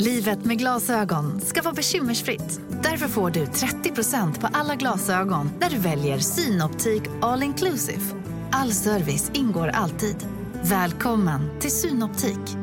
Livet med glasögon ska vara bekymmersfritt. Därför får du 30% på alla glasögon när du väljer Synoptik All Inclusive. All service ingår alltid. Välkommen till Synoptik.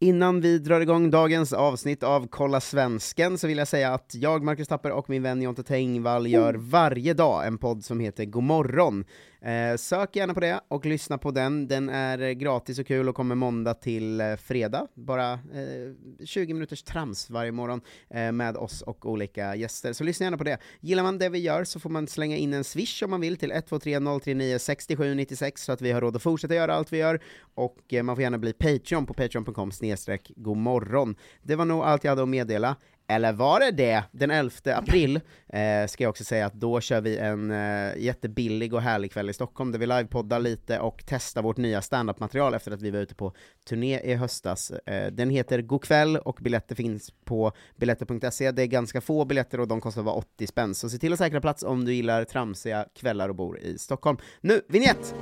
Innan vi drar igång dagens avsnitt av Kolla Svensken så vill jag säga att jag, Marcus Tapper och min vän Jonte Tengvall gör varje dag en podd som heter Godmorgon. Eh, sök gärna på det och lyssna på den, den är eh, gratis och kul och kommer måndag till eh, fredag, bara eh, 20 minuters trams varje morgon eh, med oss och olika gäster, så lyssna gärna på det. Gillar man det vi gör så får man slänga in en swish om man vill till 123 039 67 96 så att vi har råd att fortsätta göra allt vi gör, och eh, man får gärna bli Patreon på patreon.com snedstreck godmorgon. Det var nog allt jag hade att meddela. Eller var det det? Den 11 april eh, ska jag också säga att då kör vi en eh, jättebillig och härlig kväll i Stockholm där vi livepoddar lite och testar vårt nya standup-material efter att vi var ute på turné i höstas. Eh, den heter God kväll och biljetter finns på biljetter.se. Det är ganska få biljetter och de kostar bara 80 spänn, så se till att säkra plats om du gillar tramsiga kvällar och bor i Stockholm. Nu, vignett!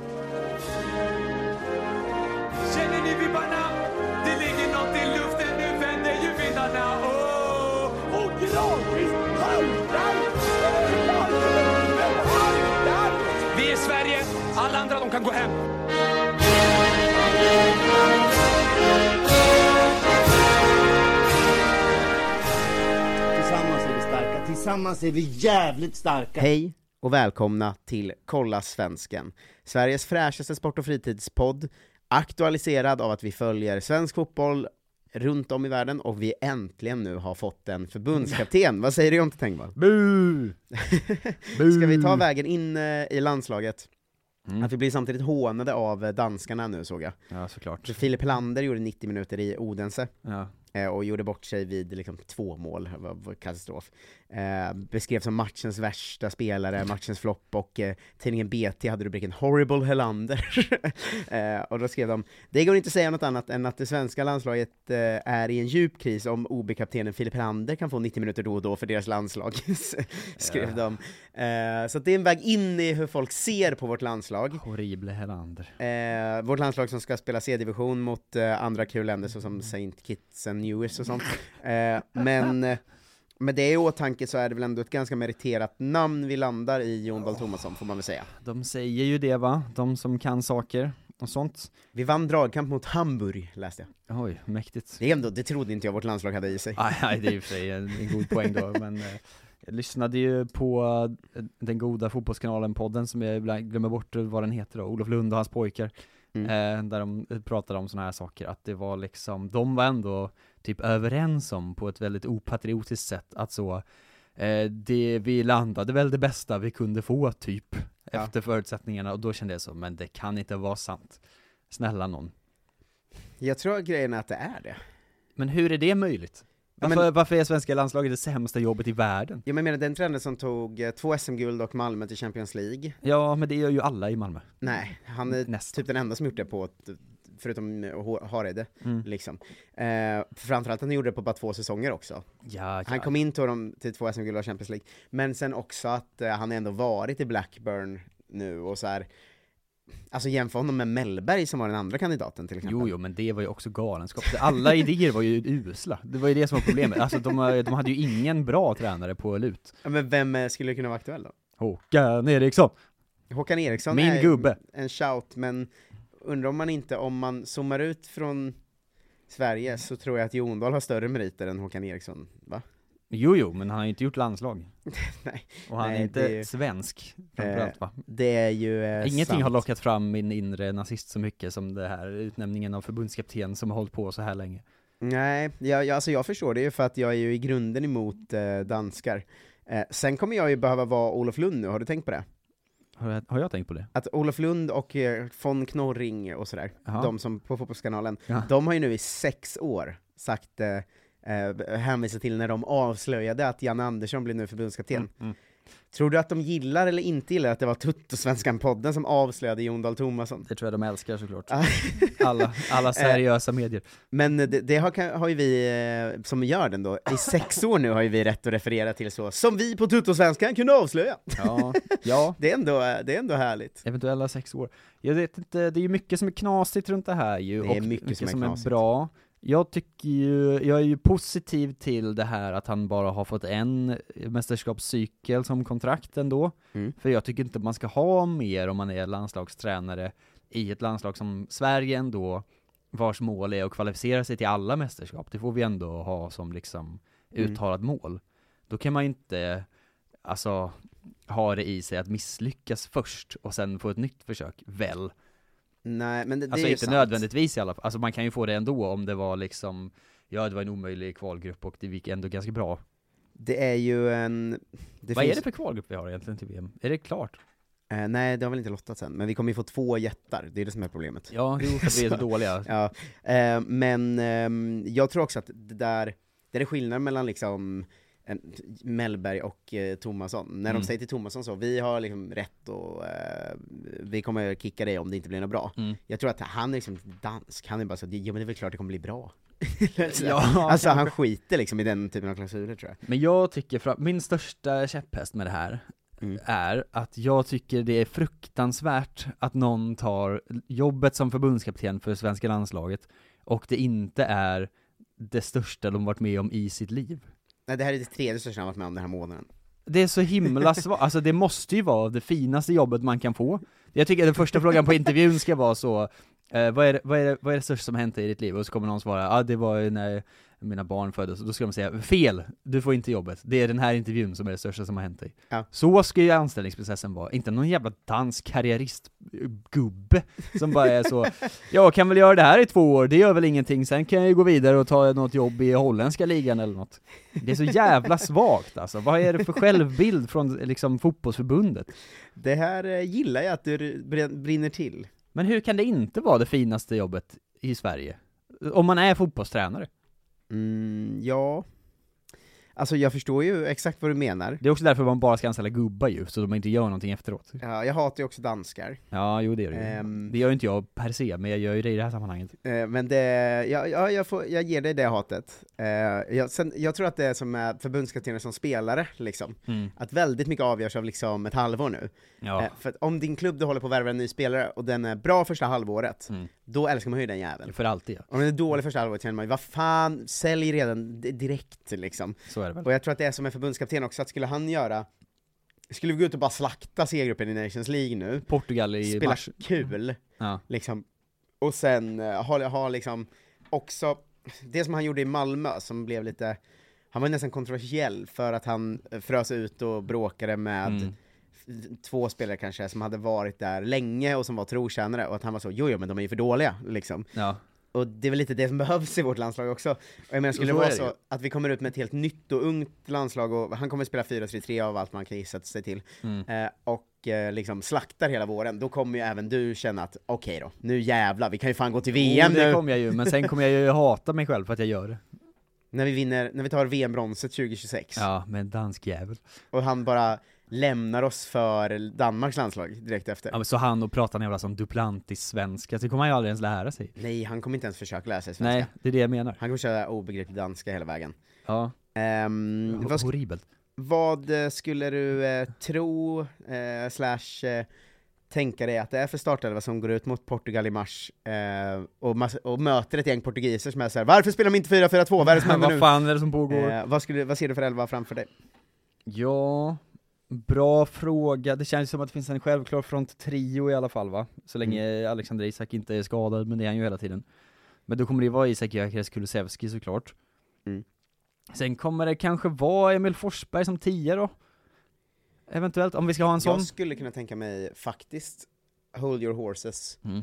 De kan gå hem. Tillsammans är vi starka, tillsammans är vi jävligt starka. Hej och välkomna till Kolla Svensken, Sveriges fräschaste sport och fritidspodd, aktualiserad av att vi följer svensk fotboll runt om i världen, och vi äntligen nu har fått en förbundskapten. Vad säger du Jonte Tengvall? Bu! Ska vi ta vägen in eh, i landslaget? Att vi blir samtidigt hånade av eh, danskarna nu såg jag. Ja, såklart. Filip Helander gjorde 90 minuter i Odense, Ja. Eh, och gjorde bort sig vid liksom två mål, det var, var katastrof. Eh, beskrevs som matchens värsta spelare, matchens flopp, och eh, tidningen BT hade rubriken 'Horrible Helander' eh, Och då skrev de 'Det går inte att säga något annat än att det svenska landslaget eh, är i en djup kris om OB-kaptenen Filip Helander kan få 90 minuter då och då för deras landslag' skrev de. Eh, så det är en väg in i hur folk ser på vårt landslag. Horrible Helander. Vårt landslag som ska spela C-division mot andra kul länder såsom St. Kitts Nevis och sånt. Eh, men eh, med det i åtanke så är det väl ändå ett ganska meriterat namn vi landar i Jon Dahl Tomasson, får man väl säga. De säger ju det va, de som kan saker och sånt. Vi vann dragkamp mot Hamburg, läste jag. Oj, mäktigt. Det, är ändå, det trodde inte jag vårt landslag hade i sig. Nej, nej, det är i och för sig en, en god poäng då, men eh, jag lyssnade ju på eh, den goda fotbollskanalen-podden som jag ibland glömmer bort vad den heter då, Olof Lund och hans pojkar. Mm. Eh, där de pratade om sådana här saker, att det var liksom, de var ändå typ överens om på ett väldigt opatriotiskt sätt att så, eh, det, vi landade väl det bästa vi kunde få typ, Ja. efter förutsättningarna, och då kände jag så, men det kan inte vara sant. Snälla någon. Jag tror grejen är att det är det. Men hur är det möjligt? Ja, Varför, men- varför är svenska landslaget det sämsta jobbet i världen? Jag menar den trenden som tog eh, två SM-guld och Malmö till Champions League, Ja, men det gör ju alla i Malmö. nej, han är Nästan. typ den enda som gjort det på, förutom eh, Hareide, Mm. liksom. Eh, framförallt han gjorde det på bara två säsonger också. Ja, Han kom in till, dem, till två SM-guld och Champions League, men sen också att eh, han ändå varit i Blackburn nu och så här. Alltså jämför honom med Mellberg som var den andra kandidaten till exempel. Jo, jo, men det var ju också galenskap. Alla idéer var ju usla. Det var ju det som var problemet. Alltså de, de hade ju ingen bra tränare på lut. Ja, Men vem eh, skulle kunna vara aktuell då? Håkan Eriksson! Håkan Eriksson Min är gubbe. en shout, men undrar om man inte, om man zoomar ut från Sverige, så tror jag att Jon Dahl har större meriter än Håkan Eriksson, va? Jo, jo, men han har ju inte gjort landslag. Nej. Och han Nej, är inte är- svensk, framförallt va? Det är ju eh, Ingenting sant. har lockat fram min inre nazist så mycket som det här utnämningen av förbundskapten som har hållit på så här länge. Nej, jag, jag, alltså jag förstår det ju för att jag är ju i grunden emot eh, danskar. Eh, sen kommer jag ju behöva vara Olof Lund nu, har du tänkt på det? Har jag, har jag tänkt på det? Att Olof Lund och eh, von Knorring och sådär, Jaha. de som på Fotbollskanalen, Ja. de har ju nu i sex år sagt, eh, eh, hänvisat till när de avslöjade att Janne Andersson blir nu förbundskapten. Mm. Tror du att de gillar eller inte gillar att det var Tuttosvenskan-podden som avslöjade Jon Dahl Tomasson? Det tror jag de älskar såklart. Ja. Alla, alla seriösa medier. Men det, det har, har ju vi, eh, som gör den då, i sex år nu har ju vi rätt att referera till så, som vi på Tuttosvenskan kunde avslöja. Ja, ja. Det är ändå, det är ändå härligt. Eventuella sex år. Jag vet inte, det är ju mycket som är knasigt runt det här ju, Det är och mycket som är som är bra. Jag tycker ju, jag är ju positiv till det här att han bara har fått en mästerskapscykel som kontrakt ändå. Mm. För jag tycker inte man ska ha mer om man är landslagstränare i ett landslag som Sverige ändå, vars mål är att kvalificera sig till alla mästerskap. Det får vi ändå ha som liksom Mm. uttalat mål. Då kan man inte, alltså, ha det i sig att misslyckas först och sen få ett nytt försök, väl? Nej, men det, det Alltså är ju inte sant. nödvändigtvis i alla fall, alltså man kan ju få det ändå om det var liksom Ja det var en omöjlig kvalgrupp och det gick ändå ganska bra Det är ju en... Det Vad finns, är det för kvalgrupp vi har egentligen till VM? Är det klart? Eh, nej, det har väl inte lottats än, men vi kommer ju få två jättar, det är det som är problemet. Ja, jo för vi är så dåliga Ja, eh, men ehm, jag tror också att det där, det är skillnad mellan liksom en, Mellberg och eh, Tomasson. När Mm. de säger till Tomasson så, vi har liksom rätt och eh, vi kommer kicka dig om det inte blir något bra. Mm. Jag tror att han är liksom dansk, han är bara så, ja men det är väl klart det kommer bli bra. Ja, alltså han skiter liksom i den typen av klausuler tror jag. Men jag tycker, min största käpphäst med det här Mm. är att jag tycker det är fruktansvärt att någon tar jobbet som förbundskapten för svenska landslaget och det inte är det största de varit med om i sitt liv. Nej det här är det tredje största jag varit med om den här månaden. Det är så himla svårt, alltså det måste ju vara det finaste jobbet man kan få. Jag tycker att den första frågan på intervjun ska vara så, eh, vad, är det, vad, är det, vad är det största som hänt i ditt liv? Och så kommer någon svara, ja ah, det var ju när mina barn föddes, då ska de säga, fel! Du får inte jobbet, det är den här intervjun som är det största som har hänt dig. Ja. Så ska ju anställningsprocessen vara, inte någon jävla dansk karriäristgubbe som bara är så, jag kan väl göra det här i två år, det gör väl ingenting, sen kan jag ju gå vidare och ta något jobb i holländska ligan eller något. Det är så jävla svagt alltså, vad är det för självbild från liksom fotbollsförbundet? Det här eh, gillar jag att du br- brinner till. Men hur kan det inte vara det finaste jobbet i Sverige? Om man är fotbollstränare. Mm, ja. Alltså jag förstår ju exakt vad du menar. Det är också därför man bara ska anställa gubbar ju, så de inte gör någonting efteråt. Ja, jag hatar ju också danskar. Ja, jo det det ju. Ehm. Det gör ju inte jag per se, men jag gör ju det i det här sammanhanget. Eh, men det, ja, ja jag, får, jag ger dig det hatet. Eh, jag, sen, jag tror att det är som med förbundskaptener som spelare, liksom. Mm. Att väldigt mycket avgörs av liksom ett halvår nu. Ja. Eh, för om din klubb du håller på att värva en ny spelare och den är bra första halvåret, Mm. då älskar man ju den jäveln. För alltid ja. Om den är dålig första halvåret känner man ju, vad fan, sälj redan di- direkt liksom. Så är det väl. Och jag tror att det är som en förbundskapten också, att skulle han göra skulle vi gå ut och bara slakta C-gruppen i Nations League nu, Portugal i spela mars. kul, Ja. liksom, och sen uh, ha, ha liksom också, det som han gjorde i Malmö som blev lite, han var nästan kontroversiell för att han eh, frös ut och bråkade med Mm. två spelare kanske som hade varit där länge och som var trotjänare och att han var så, jo, jo men de är ju för dåliga, liksom. Ja. Och det är väl lite det som behövs i vårt landslag också. Och jag menar, skulle det vara det så att vi kommer ut med ett helt nytt och ungt landslag, och han kommer spela 4-3-3 av allt man kan gissa sig till, Mm. eh, och eh, liksom slaktar hela våren, då kommer ju även du känna att okej då, nu jävlar, vi kan ju fan gå till VM oh, det nu! kommer jag ju, men sen kommer jag ju hata mig själv för att jag gör det. När vi vinner, när vi tar VM-bronset 2026, Ja, med en dansk jävel. och han bara lämnar oss för Danmarks landslag direkt efter. Ja, men så han och pratar en jävla som Duplantis-svenska, det kommer han ju aldrig ens lära sig. Nej, han kommer inte ens försöka lära sig svenska. Nej, det är det jag menar. Han kommer köra obegriplig danska hela vägen. Ja, Ehm, vad, horribelt. vad eh, skulle du eh, tro, eh, slash eh, tänka dig att det är för startelva som går ut mot Portugal i mars, eh, och, och möter ett gäng portugiser som är såhär 'Varför spelar de inte 4-4-2? Vad är det som händer Vad nu?' fan är det som pågår? Eh, vad, skulle, vad ser du för elva framför dig? Ja, bra fråga. Det känns som att det finns en självklar fronttrio i alla fall va? Så länge Alexander Isak inte är skadad, men det är han ju hela tiden. Men då kommer det ju vara Isak Gyökeres Kulusevski såklart. Mm. Sen kommer det kanske vara Emil Forsberg som tia då? Eventuellt, om vi ska ha en sån. Jag skulle kunna tänka mig faktiskt, hold your horses, Mm.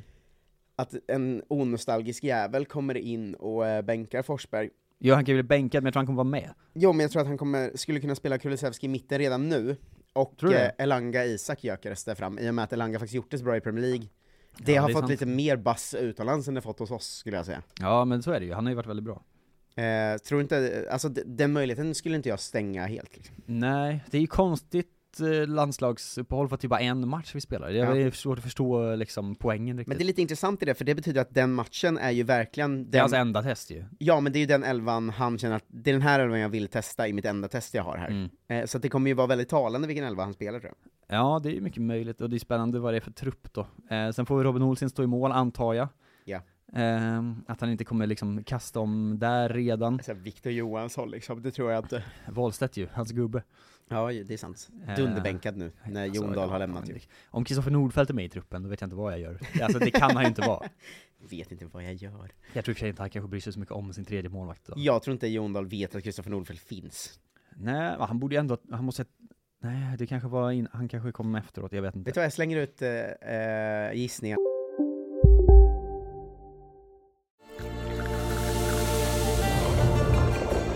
att en onostalgisk jävel kommer in och eh, bänkar Forsberg, Jo, han kan ju bli bänkad, men jag tror han kommer vara med. Jo, men jag tror att han kommer, skulle kunna spela Kulusevski i mitten redan nu, och eh, Elanga Isak Gyökeres där fram, i och med att Elanga faktiskt gjort det så bra i Premier League. Det Ja, har det fått sant. lite mer bass utomlands än det fått hos oss, skulle jag säga. Ja, men så är det ju. Han har ju varit väldigt bra. Eh, tror inte, alltså den möjligheten skulle inte jag stänga helt. Liksom. Nej, det är ju konstigt eh, landslagsuppehåll för att det är bara en match vi spelar. Det är Ja. svårt att förstå liksom poängen riktigt. Men det är lite intressant i det, för det betyder att den matchen är ju verkligen den... Det är hans enda test ju. Ja, men det är ju den elvan han känner att det är den här elvan jag vill testa i mitt enda test jag har här. Mm. Eh, så det kommer ju vara väldigt talande vilken elva han spelar tror jag. Ja, det är mycket möjligt och det är spännande vad det är för trupp då. Eh, sen får Robin Olsen stå i mål, antar jag. Ja. Eh, att han inte kommer liksom kasta om där redan. Alltså, Victor Johansson liksom, det tror jag inte. Wahlstedt ju, hans gubbe. Ja, det är sant. Eh, Dunderbänkad nu, när Alltså, Jon Dahl har lämnat ju. Om Kristoffer Nordfeldt är med i truppen, då vet jag inte vad jag gör. Alltså det kan han ju inte vara. Vet inte vad jag gör. Jag tror inte han kanske bryr sig så mycket om sin tredje målvakt då. Jag tror inte Jon Dahl vet att Kristoffer Nordfeldt finns. Nej, han borde ju ändå, han måste, nej det kanske var in, han kanske kom efteråt, jag vet inte. Vet du vad, jag slänger ut eh, gissningar.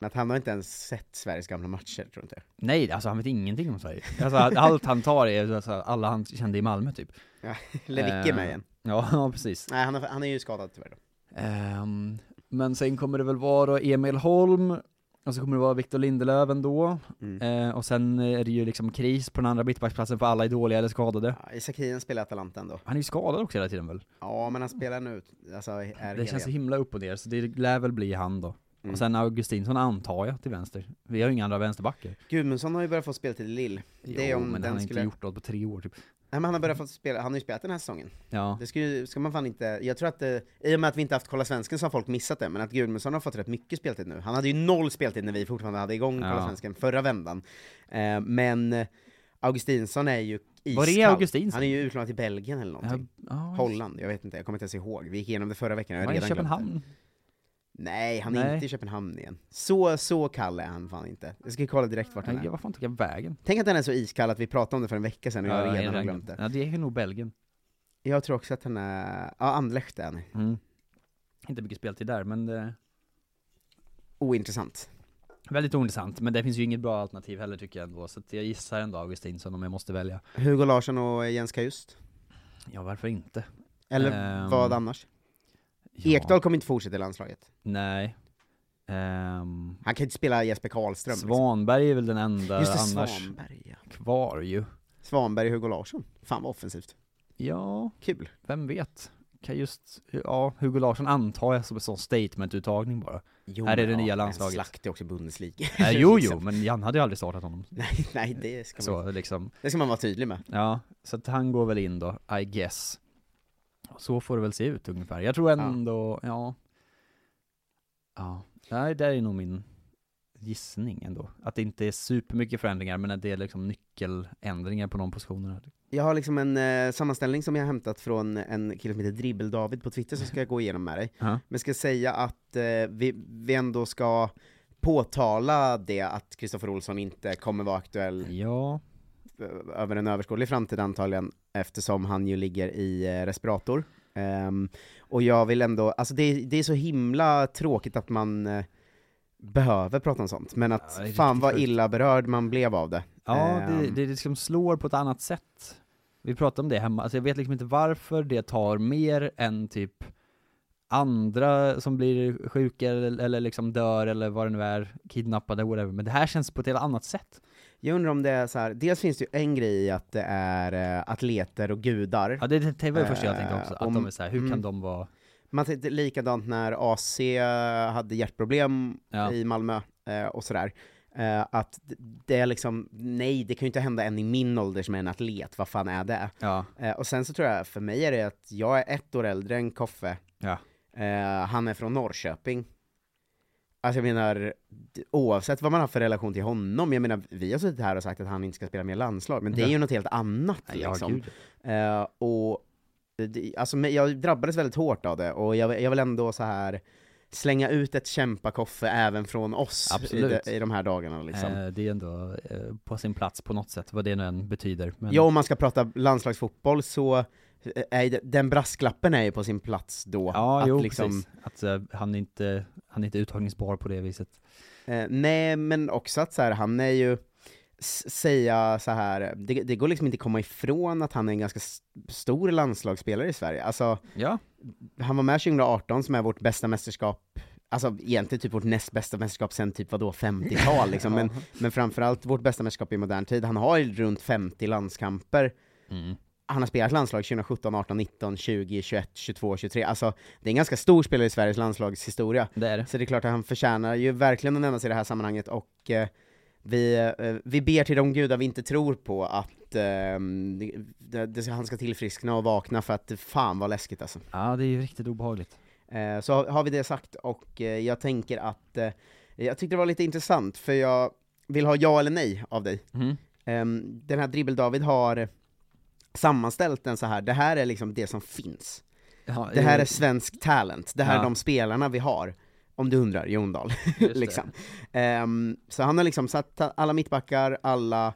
Att han har inte ens sett Sveriges gamla matcher, tror inte jag. Nej, alltså han vet ingenting om Sverige. Alltså allt han tar är alltså, alla han kände i Malmö typ. Ja, Lewicki är med Eh, igen. Ja, ja precis. Nej, han, har, han är ju skadad tyvärr då. Ehm, men sen kommer det väl vara Emil Holm, och så kommer det vara Victor Lindelöf ändå, Mm. Eh, och sen är det ju liksom kris på den andra mittbacksplatsen för alla är dåliga eller skadade. Ja, Isak Hien spelar Atalanta ändå. Han är ju skadad också hela tiden väl? Ja, men han spelar nu, alltså är Det hel känns så himla upp och ner, så det lär väl bli han då. Mm. Och sen Augustinsson antar jag till vänster. Vi har ju inga andra vänsterbackar. Gudmundsson har ju börjat få speltid i Lill. Det är om men den han har skulle... inte gjort något på tre år typ. Nej men han har börjat få spela, han har ju spelat den här säsongen. Ja. Det ska, ju, ska man fan inte, jag tror att det, i och med att vi inte haft Kolla Svensken så har folk missat det, men att Gudmundsson har fått rätt mycket speltid nu. Han hade ju noll speltid när vi fortfarande hade igång Kolla Ja. Svensken förra vändan. Eh, men eh, Augustinsson är ju iskall. Var är Augustinsson? Han är ju utlånad till Belgien eller någonting. Ja, ja. Holland, jag vet inte, jag kommer inte ens ihåg. Vi gick igenom det förra veckan, jag har redan glömt det. Nej, han är Nej. inte i Köpenhamn igen. Så, så kall är han fan inte. Jag ska kolla direkt vart han Nej, är. vad fan tog jag vägen? Tänk att han är så iskall att vi pratade om det för en vecka sedan och jag Ja, redan har glömt det. Ja, det är nog Belgien. Jag tror också att han är, ja Anderlecht är han. Mm. Inte mycket speltid där, men det Ointressant. Väldigt ointressant, men det finns ju inget bra alternativ heller tycker jag ändå, så att jag gissar ändå Augustinsson om jag måste välja. Hugo Larsson och Jens Kajust? Ja, varför inte? Eller Ehm, vad annars? Ja, Ekdal kommer inte fortsätta i landslaget. Nej. Ehm, Han kan inte spela Jesper Karlström. liksom. Svanberg är väl den enda Just det, annars Svanberg ja. kvar ju. Svanberg och Hugo Larsson. Fan vad offensivt. Ja, Kul. vem vet? Kan just, ja, Hugo Larsson antar jag som en sån statement-uttagning bara. Jo, Här är det men nya ja, landslaget. Slakt är också Bundesliga. Eh, jo, jo, Liksom. men Jan hade ju aldrig startat honom. Nej, nej det, ska man, Så liksom, det ska man vara tydlig med. ja, så att han går väl in då, I guess. Så får det väl se ut ungefär. Jag tror ändå, ja. Ja, nej, det är nog min gissning ändå. Att det inte är supermycket förändringar, men att det är liksom nyckeländringar på de positionerna. Jag har liksom en eh, sammanställning som jag har hämtat från en kille som heter Dribbel-David på Twitter som ska jag gå igenom med dig. Ja. Men ska säga att eh, vi, vi ändå ska påtala det att Kristoffer Olsson inte kommer vara aktuell Ja, över en överskådlig framtid antagligen, eftersom han ju ligger i eh, respirator. Ehm, och jag vill ändå, alltså det, det är så himla tråkigt att man eh, behöver prata om sånt, men att Ja, fan vad illa berörd man blev av det. Ja, det, Ehm. det liksom slår på ett annat sätt. Vi pratade om det hemma, alltså jag vet liksom inte varför det tar mer än typ andra som blir sjuka eller, eller liksom dör eller vad det nu är, kidnappade, whatever. Men det här känns på ett helt annat sätt. Jag undrar om det är så här. dels finns det ju en grej i att det är eh, atleter och gudar. Ja det, det, det var det första jag tänkte också, Eh, att om- de är så här, hur mm. kan de vara Man tänkte likadant när AC hade hjärtproblem Ja. i Malmö eh, och sådär. Att det är liksom, nej det kan ju inte hända en i min ålder som är en atlet, vad fan är det? Ja, och sen så tror jag, för mig är det att jag är ett år äldre än Koffe, ja, han är från Norrköping. Alltså jag menar, oavsett vad man har för relation till honom, jag menar vi har suttit här och sagt att han inte ska spela mer landslag, men det är ju något helt annat ja liksom. Eh, och det, alltså, jag drabbades väldigt hårt av det, och jag, jag vill ändå så här slänga ut ett kämpa-Koffe även från oss i, de, i de här dagarna liksom. eh, Det är ändå eh, på sin plats på något sätt, vad det nu än betyder men, Ja, om man ska prata landslagsfotboll så är den brasklappen är ju på sin plats då. Ja, att jo liksom, precis, att eh, han är inte, han är inte uttagningsbar på det viset Eh, nej, men också att så här, han är ju, säga så här, det, det går liksom inte att komma ifrån att han är en ganska stor landslagsspelare i Sverige. Alltså, Ja, han var med 2018 som är vårt bästa mästerskap, alltså egentligen typ vårt näst bästa mästerskap sen typ vadå, 50-tal liksom, men, men framförallt vårt bästa mästerskap i modern tid. Han har ju runt 50 landskamper, mm. Han har spelat landslag 2017, 18, 19, 20, 21, 22, 23, alltså det är en ganska stor spelare i Sveriges landslagshistoria. det är det Så det är klart att han förtjänar ju verkligen att nämnas i det här sammanhanget, och eh, vi, eh, vi ber till de gudar vi inte tror på att eh, det, det, han ska tillfriskna och vakna, för att fan vad läskigt alltså. Ja det är ju riktigt obehagligt Eh, så har, har vi det sagt, och eh, jag tänker att, eh, jag tyckte det var lite intressant, för jag vill ha ja eller nej av dig. mm. Den här Dribbel-David har sammanställt den så här. det här är liksom det som finns. ja, Det här är svensk talent, det här Ja. är de spelarna vi har. Om du undrar, Jon Dahl. liksom. Ehm, så han har liksom satt alla mittbackar, alla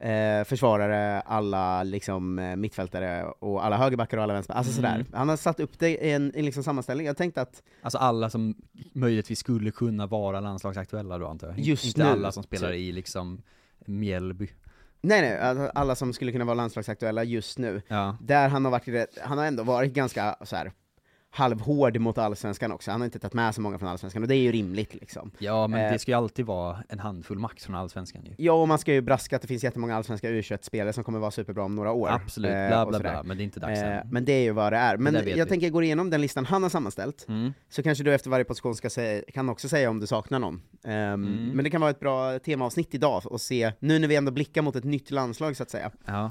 eh, försvarare, alla liksom eh, mittfältare och alla högerbackar och alla vänsterbackar, alltså Mm. sådär. Han har satt upp det i en, i liksom sammanställning, jag tänkte att Alltså alla som möjligtvis skulle kunna vara landslagsaktuella då antar jag? Just Inte nu, alla som spelar så- i liksom Mjällby Nej nej, alltså, alla som skulle kunna vara landslagsaktuella just nu, Ja, där han har varit, han har ändå varit ganska så här halvhård mot allsvenskan också, han har inte tagit med så många från allsvenskan, och det är ju rimligt liksom. ja men Eh. det ska ju alltid vara en handfull max från Allsvenskan ju Ja, och man ska ju braska att det finns jättemånga allsvenska U21-spelare som kommer vara superbra om några år. Absolut, Eh, bla bla bla, men det är inte dags Eh, än men det är ju vad det är. Men där vet jag vi. tänker gå igenom den listan han har sammanställt, mm. så kanske du efter varje position ska säga, kan också säga om du saknar någon. Ehm, Mm. Men det kan vara ett bra temaavsnitt idag, och se, nu när vi ändå blickar mot ett nytt landslag så att säga. Ja,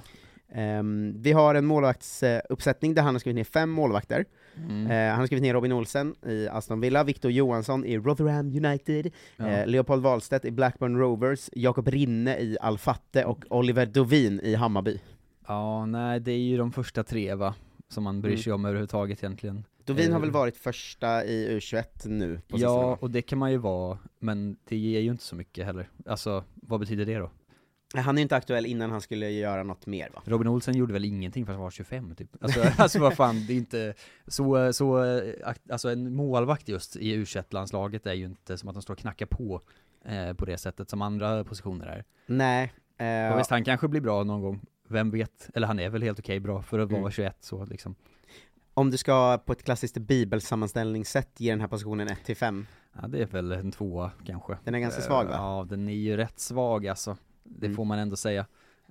Ehm, vi har en målvaktsuppsättning där han har skrivit ner fem målvakter. Mm. Eh, han har skrivit ner Robin Olsen i Aston Villa, Victor Johansson i Rotherham United, ja. eh, Leopold Wahlstedt i Blackburn Rovers, Jakob Rinne i Al-Fatte och Oliver Dovin i Hammarby. ja, nej det är ju de första tre va, som man bryr Mm. sig om överhuvudtaget egentligen Dovin har Eh. väl varit första i U21 nu på sistone, Ja, va? och det kan man ju vara, men det ger ju inte så mycket heller Alltså, vad betyder det då? Han är ju inte aktuell innan han skulle göra något mer va? Robin Olsen gjorde väl ingenting för att han var 25 typ? Alltså, alltså vad fan, det är inte så, så, alltså en målvakt just i u landslaget är ju inte som att de står och knackar på eh, på det sättet som andra positioner är. Nej. Och Eh, visst, han kanske blir bra någon gång, vem vet? Eller han är väl helt okej bra för att vara Mm. 21 så liksom. om du ska på ett klassiskt bibelsammanställningssätt ge den här positionen 1-5, Ja, det är väl en tvåa kanske. Den är ganska svag, va? Eh, Ja, den är ju rätt svag alltså. Det Mm. får man ändå säga.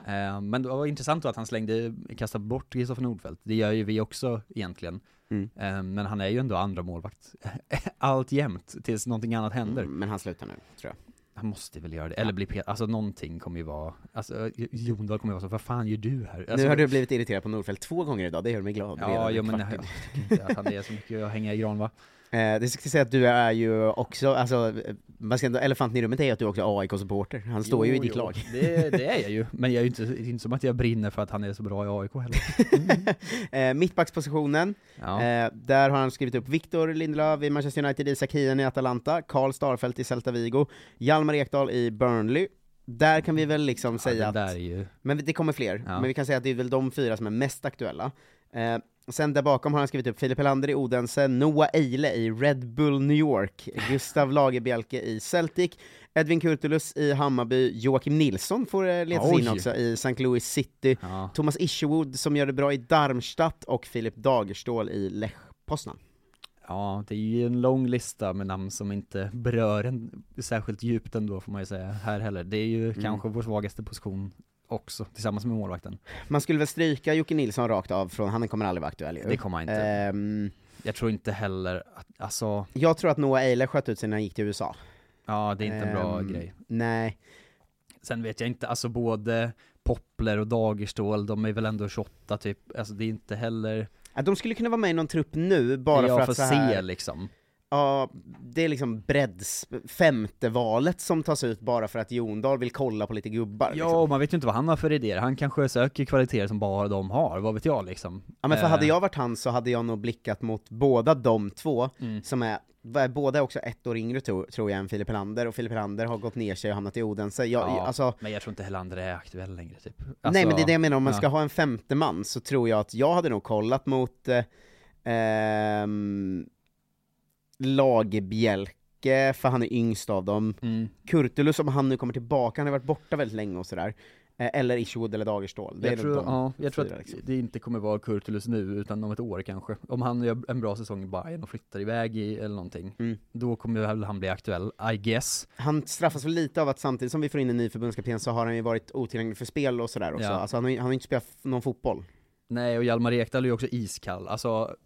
Eh, Men det var intressant då att han slängde, kastade bort Kristoffer Nordfeldt. Det gör ju vi också egentligen. Mm. Eh, Men han är ju ändå andra målvakt allt jämt tills någonting annat händer. Mm, men han slutar nu, tror jag. Han måste väl göra det, eller bli pet, alltså någonting kommer ju vara, alltså Jon Dahl kommer ju vara så, vad fan gör du här? Alltså, nu har du blivit irriterad på Nordfeldt två gånger idag, det gör mig glad. Ja, ja men jag in. tycker inte att han är så mycket att hänga i gran va? Eh, det ska säga att du är ju också, alltså, man ska ändå, elefanten i rummet är ju att du också är AIK-supporter, han står ju i Jo, ditt jo, lag. Det, det är jag ju, men jag är ju inte, är inte som att jag brinner för att han är så bra i AIK heller. eh, mittbackspositionen, Ja. eh, där har han skrivit upp Victor Lindelöf i Manchester United, Isak Hien i Atalanta, Karl Starfelt i Celta Vigo, Hjalmar Ekdal i Burnley. Där kan vi väl liksom ja, säga att, är ju, men det kommer fler, Ja. men vi kan säga att det är väl de fyra som är mest aktuella. Eh, sen där bakom har han skrivit upp Filip Helander i Odense, Noah Eile i Red Bull New York, Gustav Lagerbielke i Celtic, Edvin Kurtulus i Hammarby, Joakim Nilsson får eh, letas in Oj. också i St. Louis City, ja. Thomas Isherwood som gör det bra i Darmstadt och Filip Dagerstål i Lech Poznan. Ja, det är ju en lång lista med namn som inte berör en särskilt djupt ändå får man ju säga här heller. Det är ju Mm. kanske vår svagaste position också, tillsammans med målvakten. Man skulle väl stryka Jocke Nilsson rakt av från, han kommer aldrig vara aktuell ju. Det kommer han inte. Ehm, Jag tror inte heller att, alltså, jag tror att Noah Eiler sköt ut sig när han gick till USA. ja det är inte en bra Ehm, grej. Nej. Sen vet jag inte, alltså både Poppler och Dagerstål, de är väl ändå 28 typ, alltså det är inte heller, De skulle kunna vara med i någon trupp nu, bara för får att så här, se liksom. Ja, det är liksom bredds, femte valet som tas ut bara för att Jondal vill kolla på lite gubbar Ja, liksom. man vet ju inte vad han har för idéer, han kanske söker kvaliteter som bara de har, vad vet jag liksom. Ja men för Eh, hade jag varit han så hade jag nog blickat mot båda de två, Mm. som är, båda är också ett år yngre tror, jag än Filip Helander, och Filip Helander har gått ner sig och hamnat i Odense. Jag, Ja, alltså, Men jag tror inte Helander är aktuell längre typ. nej Alltså, men det är det jag menar, om man ja. ska ha en femte man så tror jag att jag hade nog kollat mot eh, ehm, Lagerbjälke, för han är yngst av dem, Mm. Kurtulus om han nu kommer tillbaka, han har varit borta väldigt länge och sådär. Eh, Eller Isherwood eller Dagerstål. Det är Jag nog tror, de ja, jag tror fyra, att liksom. det inte kommer vara Kurtulus nu, utan om ett år kanske. Om han gör en bra säsong i Bayern och flyttar iväg i, eller någonting, Mm. då kommer väl han bli aktuell, I guess. Han straffas väl lite av att samtidigt som vi får in en ny förbundskapten så har han ju varit otillgänglig för spel och sådär också. Ja. Alltså han har, ju- han har ju inte spelat någon fotboll. Nej, och Hjalmar Ekdal är ju också iskall. Alltså,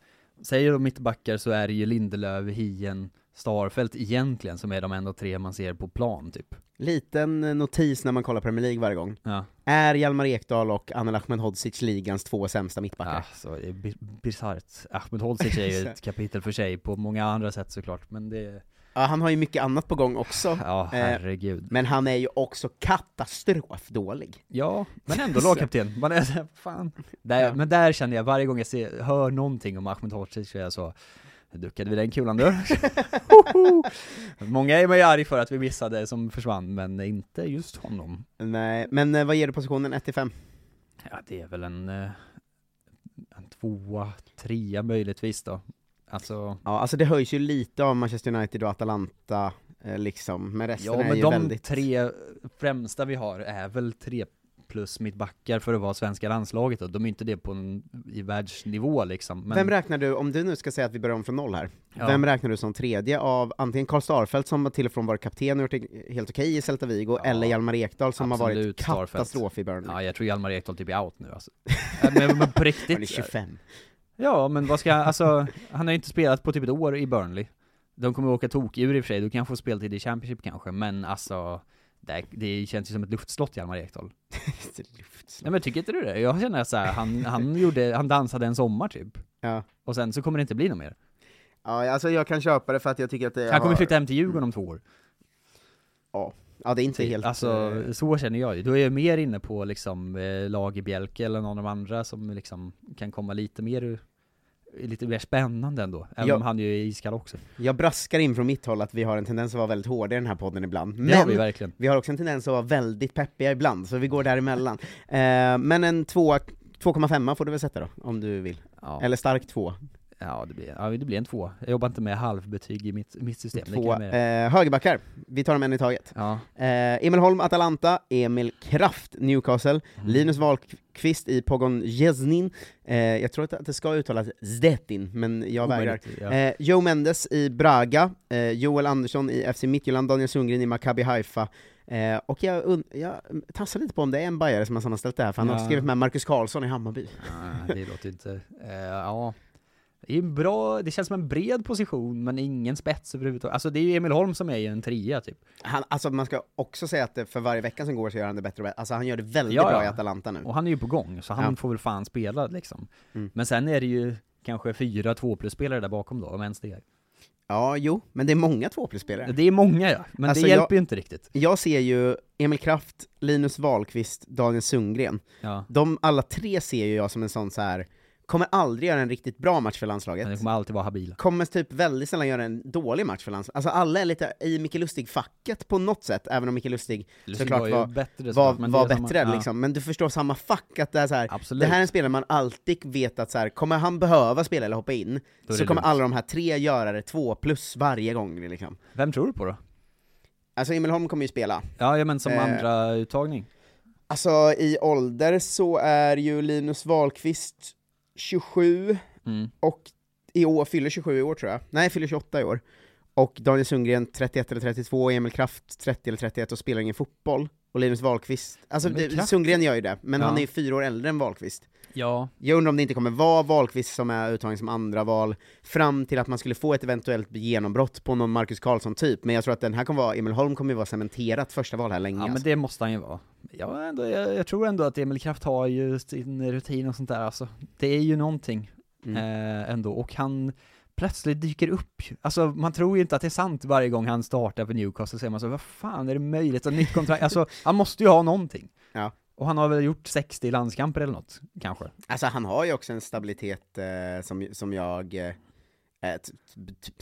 säger de mittbackar så är det ju Lindelöf, Hien, Starfelt egentligen som är de enda tre man ser på plan typ. Liten eh, notis när man kollar Premier League varje gång. Ja, Är Hjalmar Ekdal och Anel Ahmedhodzic ligans två sämsta mittbackar? alltså det är bi- bisarrt. Ahmed Hodzic är ju ett kapitel för sig på många andra sätt såklart, men det, Ja, han har ju mycket annat på gång också. ja Eh, herregud. Men han är ju också katastrofdålig. Ja, men ändå lagkapten. Man är så här, fan. Där, Ja. Men där känner jag, varje gång jag ser, hör någonting om Ahmed Hodzic så är jag så, duckade vi den kulan du? Många är man ju arg för att vi missade som försvann, men inte just honom. Nej, men eh, vad ger du positionen 1-5? Ja, det är väl en, eh, en tvåa, trea möjligtvis då. Alltså, Ja, alltså det höjs ju lite av Manchester United och Atalanta, eh, liksom, men resten ja är men ju de väldigt... tre främsta vi har är väl tre plus mittbackar för att vara svenska landslaget då. De är inte det på en, i världsnivå liksom. Men, Vem räknar du, om du nu ska säga att vi börjar om från noll här, Ja. vem räknar du som tredje av antingen Karl Starfelt som har till och från varit kapten och gjort det helt okej i Celta Vigo, Ja, eller Hjalmar Ekdal som har varit absolut Starfelt. katastrof i Burnley? Ja, jag tror Hjalmar Ekdal typ är out nu alltså. Men, men på Han är riktigt. 25. Ja, men vad ska han, alltså, han har ju inte spelat på typ ett år i Burnley. De kommer åka tokdjur i och för sig, då kan han få speltid i Championship kanske, men alltså det, det känns ju som ett luftslott Hjalmar Ekdal. Nej men tycker inte du det? Jag känner så här, han, han gjorde, han dansade en sommar typ. Ja. Och sen så kommer det inte bli något mer. ja, alltså jag kan köpa det för att jag tycker att det Han kommer har- flytta hem till Djurgården om två år. Ja, det är inte helt... Alltså, eh, så känner jag ju. Då är jag mer inne på liksom eh, Lagerbjälke eller någon av de andra som liksom kan komma lite mer Lite mer spännande ändå, även Ja. om han ju är iskall också. Jag braskar in från mitt håll att vi har en tendens att vara väldigt hårda i den här podden ibland, men vi verkligen. vi har också en tendens att vara väldigt peppiga ibland, så vi går däremellan. eh, men en tvåa- 2,5 får du väl sätta då, om du vill. Ja. Eller stark 2. Ja det, blir, ja, det blir en två. Jag jobbar inte med halvbetyg i mitt, mitt system. Två eh, högerbackar, vi tar dem en i taget. Ja. Eh, Emil Holm, Atalanta, Emil Kraft, Newcastle, Mm. Linus Wahlqvist i Pogon Jeznin, eh, jag tror att det ska uttalas Zdetin, men jag vägrar. Ja. Eh, Joe Mendes i Braga, eh, Joel Andersson i FC Midtjylland, Daniel Sundgren i Maccabi Haifa, eh, och jag, und- jag tassar lite på om det är en bajare som har sammanställt det här, för han har Ja. skrivit med Marcus Karlsson i Hammarby. Ja, det låter inte... Eh, ja. Det är bra, det känns som en bred position, men ingen spets överhuvudtaget. Alltså det är ju Emil Holm som är i en trea typ. Han, alltså man ska också säga att för varje vecka som går så gör han det bättre och bättre, alltså han gör det väldigt Ja, bra i Atalanta nu. Och han är ju på gång, så han Ja. får väl fan spela liksom. Mm. Men sen är det ju kanske fyra två plus-spelare där bakom då, om ens det är. Ja, jo, men det är många tvåplusspelare. Det är många ja, men Alltså, det hjälper jag- ju inte riktigt. Jag ser ju Emil Kraft, Linus Wahlqvist, Daniel Sundgren, Ja. de alla tre ser ju jag som en sån så här kommer aldrig göra en riktigt bra match för landslaget. Det kommer alltid vara habila. kommer typ väldigt sällan göra en dålig match för landslaget. Alltså alla är lite i Micke Lustig-facket på något sätt, även om Micke Lustig Lustig såklart var var, bättre var, men var är samma- bättre ja. liksom. Men du förstår samma fack, att det är så här, Absolut. det här är en spelare man alltid vet att så här, kommer han behöva spela eller hoppa in, så kommer lugnt. alla de här tre göra det två plus varje gång liksom. Vem tror du på då? Alltså Emil Holm kommer ju spela. Ja, ja men som Eh, andra uttagning. Alltså i ålder så är ju Linus Wahlqvist 27, Mm. och i år, fyller 27 i år tror jag. Nej, fyller 28 i år. Och Daniel Sundgren 31 eller 32, Emil Kraft 30 eller 31 och spelar ingen fotboll. Och Linus Wahlqvist, alltså Men det, Sundgren gör ju det, men Ja. han är ju fyra år äldre än Wahlqvist. Ja, Jag undrar om det inte kommer vara Wahlqvist som är uttagen som andra val fram till att man skulle få ett eventuellt genombrott på någon Marcus Karlsson typ, men jag tror att den här kommer vara, Emil Holm kommer ju vara cementerat första val här länge ja men alltså. det måste han ju vara. Ja, ändå, jag, jag tror ändå att Emil Kraft har ju sin rutin och sånt där alltså. Det är ju någonting Mm. eh, ändå, och han plötsligt dyker upp Alltså man tror ju inte att det är sant varje gång han startar för Newcastle, så säger man så vad fan är det möjligt? Och nytt kontrakt, alltså han måste ju ha någonting. Ja. Och han har väl gjort 60 landskamper eller något, kanske. Alltså han har ju också en stabilitet eh, som, som jag eh,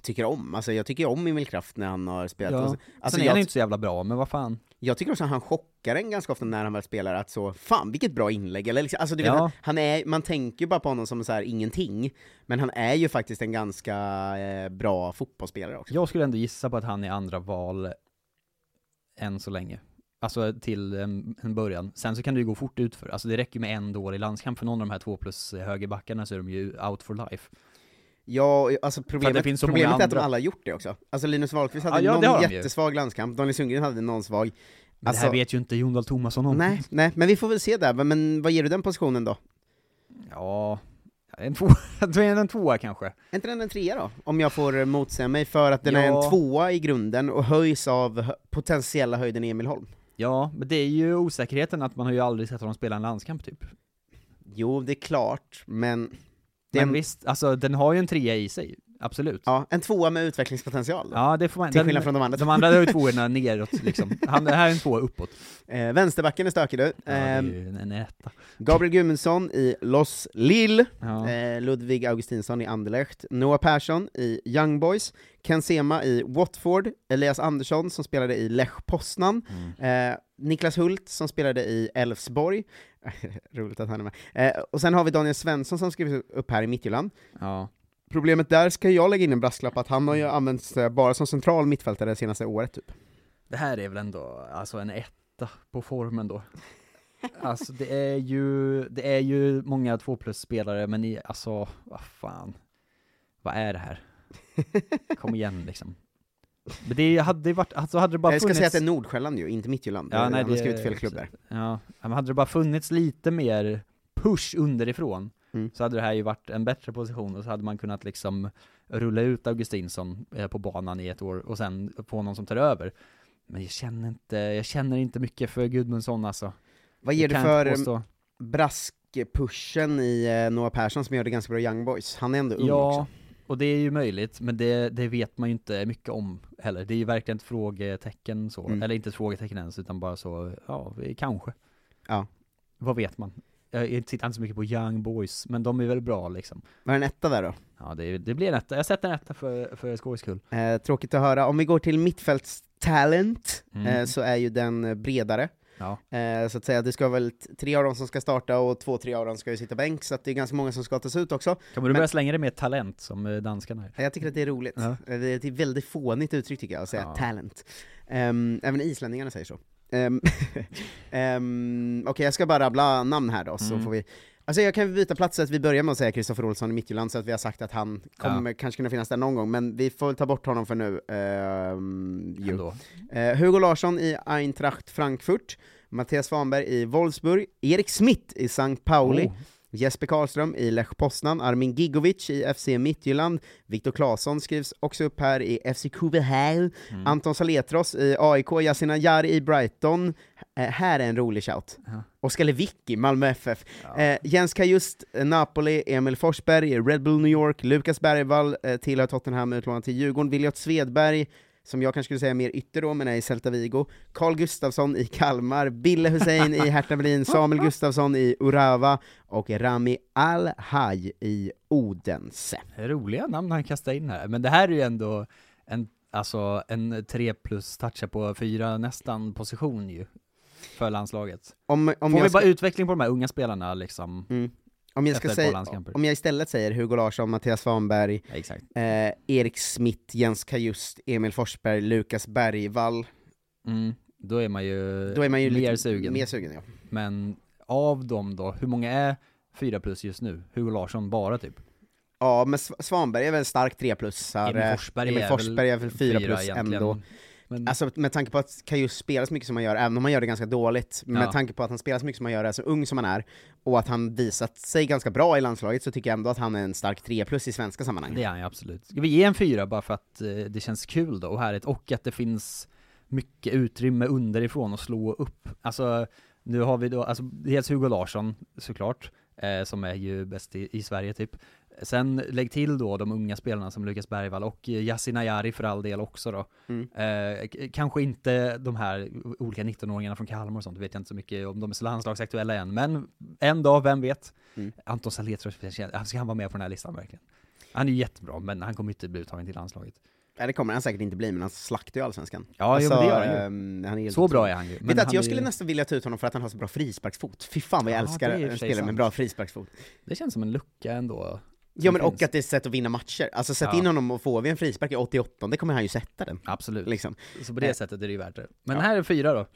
tycker om, alltså jag tycker om Emil Kraft när han har spelat. Ja. Alltså, alltså Sen är han jag, inte så jävla bra, men vad fan. jag tycker också att han chockar en ganska ofta när han väl spelar, att så, fan vilket bra inlägg, eller liksom, alltså du vet, Ja. han, han är, man tänker ju bara på honom som så här ingenting, men han är ju faktiskt en ganska eh, bra fotbollsspelare också. Jag skulle ändå gissa på att han är andra val än så länge. Alltså till en, en början. Sen så kan det ju gå fort utför. Alltså det räcker med en dålig landskamp för någon av de här två plus högerbackarna så är de ju out for life. Ja, alltså problemet, så problemet är att de alla har gjort det också. Alltså Linus Wahlqvist hade Ja, ja, det någon jättesvag landskamp, Daniel Sundgren hade någon svag. Alltså, det här vet ju inte Jon Dahl Tomasson om. nej, nej, men vi får väl se där, men, vad ger du den positionen då? Ja, en tvåa, en tvåa kanske. Är inte den en trea då? Om jag får eh, motsäga mig, för att den är Ja. en tvåa i grunden och höjs av potentiella höjden Emil Holm. Ja, men det är ju osäkerheten att man har ju aldrig sett honom spela en landskamp typ. Jo, det är klart, men... Det är Men en, visst, alltså den har ju en trea i sig, absolut. ja, en tvåa med utvecklingspotential då. Ja, det får man. Till skillnad från de andra De andra har ju tvåorna neråt liksom. Han, det här är en tvåa uppåt. Eh, vänsterbacken är stökig du. Ja, det är Eh, ju en etta. Gabriel Gudmundsson i Los Lille. Ja. Eh, Ludvig Augustinsson i Anderlecht, Noah Persson i Young Boys, Ken Sema i Watford, Elias Andersson som spelade i Lech Poznan, Mm. eh, Niklas Hult som spelade i Elfsborg, roligt att han är med, eh, och sen har vi Daniel Svensson som skrivs upp här i Midtjylland. Ja. Problemet där ska jag lägga in en brasklapp att han har ju använts eh, bara som central mittfältare det senaste året typ. Det här är väl ändå, alltså en etta på formen då. Alltså det är ju, det är ju många två plus spelare, men i, alltså, vad fan. Vad är det här? Kom igen liksom. Men det hade ju varit, alltså hade det bara jag ska funnits... säga att det är Nordsjälland ju, inte Midtjylland. Ja, nej, han har det- skrivit fel klubb där. Ja, men hade det bara funnits lite mer push underifrån, Mm. så hade det här ju varit en bättre position och så hade man kunnat liksom rulla ut Augustinsson eh, på banan i ett år och sen få någon som tar över. Men jag känner inte, jag känner inte mycket för Gudmundsson alltså. Vad ger Det du för braskpushen i eh, Noah Persson som gör det ganska bra i Young Boys? Han är ändå ung Ja, också. Och det är ju möjligt, men det, det vet man ju inte mycket om heller. Det är ju verkligen ett frågetecken så, Mm. eller inte ett frågetecken ens, utan bara så, ja, kanske. Ja. Vad vet man? Jag tittar inte så mycket på Young Boys, men de är väl bra liksom. Vad är en etta där då? Ja, det, det blir en etta. Jag sätter en etta för, för skojs skull. Eh, tråkigt att höra. Om vi går till mittfältstalent, Mm. eh, så är ju den eh, bredare. Ja. Eh, så att säga, det ska väl tre av dem som ska starta och två, tre av dem ska ju sitta bänk, så att det är ganska många som ska tas ut också. Kan Men- börja slänga det med talent som eh, danskarna är? Jag tycker att det är roligt. Ja. Eh, Det är ett väldigt fånigt uttryck tycker jag, att säga Ja. talent. Ehm, även islänningarna säger så. Um, Okej, jag ska bara rabbla namn här då, så Mm. får vi Alltså jag kan byta plats så att vi börjar med att säga Kristoffer Olsson i Midtjylland, så att vi har sagt att han kommer kanske kunna finnas där någon gång, men vi får väl ta bort honom för nu. Ändå. Eh, Hugo Larsson i Eintracht Frankfurt, Mattias Svanberg i Wolfsburg, Erik Smith i St. Pauli, Oh. Jesper Karlström i Lech Poznan, Armin Gigovic i FC Midtjylland, Viktor Claesson skrivs också upp här i FC Kuverhäl, Mm. Anton Saletros i AIK, Yasin Ayar i Brighton, eh, här är en rolig shout. Ja. Oskar Lewicki, Malmö FF, Ja. eh, Jens Kajust, eh, Napoli, Emil Forsberg, Red Bull New York, Lukas Bergvall eh, tillhör Tottenham, utlånad till Djurgården, Viljot Svedberg, som jag kanske skulle säga mer ytter då, men är i Celta Vigo, Carl Gustafsson i Kalmar, Bille Hussein i Hertha Berlin, Samuel Gustafsson i Urawa och Rami Al-Haj i Odense. Roliga namn han kastar in här, men det här är ju ändå en, alltså en 3 plus toucha på fyra nästan position ju, för landslaget. Om, om, Får vi ska, bara utveckling på de här unga spelarna liksom? mm, om, jag ska säga, om jag istället säger Hugo Larsson, Mattias Svanberg, Ja, eh, Erik Smith, Jens Kajust, Emil Forsberg, Lukas Bergvall, Mm, då är man ju, då är man ju mer sugen. mer sugen ja. Men av dem då, hur många är 4 plus just nu? Hugo Larsson bara typ? Ja, men Sv- Svanberg är väl en stark 3 plus Emil Forsberg Emil Forsberg är väl väl 4 fyra plus ändå. Men, Alltså med tanke på att Kajus spelar så mycket som han gör, även om han gör det ganska dåligt, med Ja. tanke på att han spelar så mycket som han gör, är så ung som han är, och att han visat sig ganska bra i landslaget, så tycker jag ändå att han är en stark 3 plus i svenska sammanhang. det är han ju absolut. Ska vi ge en fyra bara för att eh, det känns kul då och härligt, och att det finns mycket utrymme underifrån att slå upp. Alltså, nu har vi då, alltså dels Hugo Larsson såklart, eh, som är ju bäst i, i Sverige typ. Sen lägg till då de unga spelarna som Lukas Bergvall och eh, Yasin Ayari för all del också då. Mm. Eh, kanske inte de här olika 19-åringarna från Kalmar och sånt, vet jag inte så mycket om de är så landslagsaktuella än, men en dag, vem vet? Mm. Anton Saletros, ska han vara med på den här listan verkligen? Han är jättebra, men han kommer inte bli uttagen till landslaget. Ja, det kommer han säkert inte bli, men han slaktar ju Allsvenskan. Ja, jo, men det gör han ju. ehm, han är Så bra är han ju. Vet att jag är skulle nästan vilja ta ut honom för att han har så bra frisparksfot. Fy fan vad jag Ja, älskar en spelare med bra frisparksfot. Det känns som en lucka ändå. Ja men finns. och att det är ett sätt att vinna matcher. Alltså sätt Ja. in honom och får vi en frispark i 88, det kommer han ju sätta den. Absolut. Liksom. Så på det Eh, sättet är det ju värt det. Men ja. här är fyra då.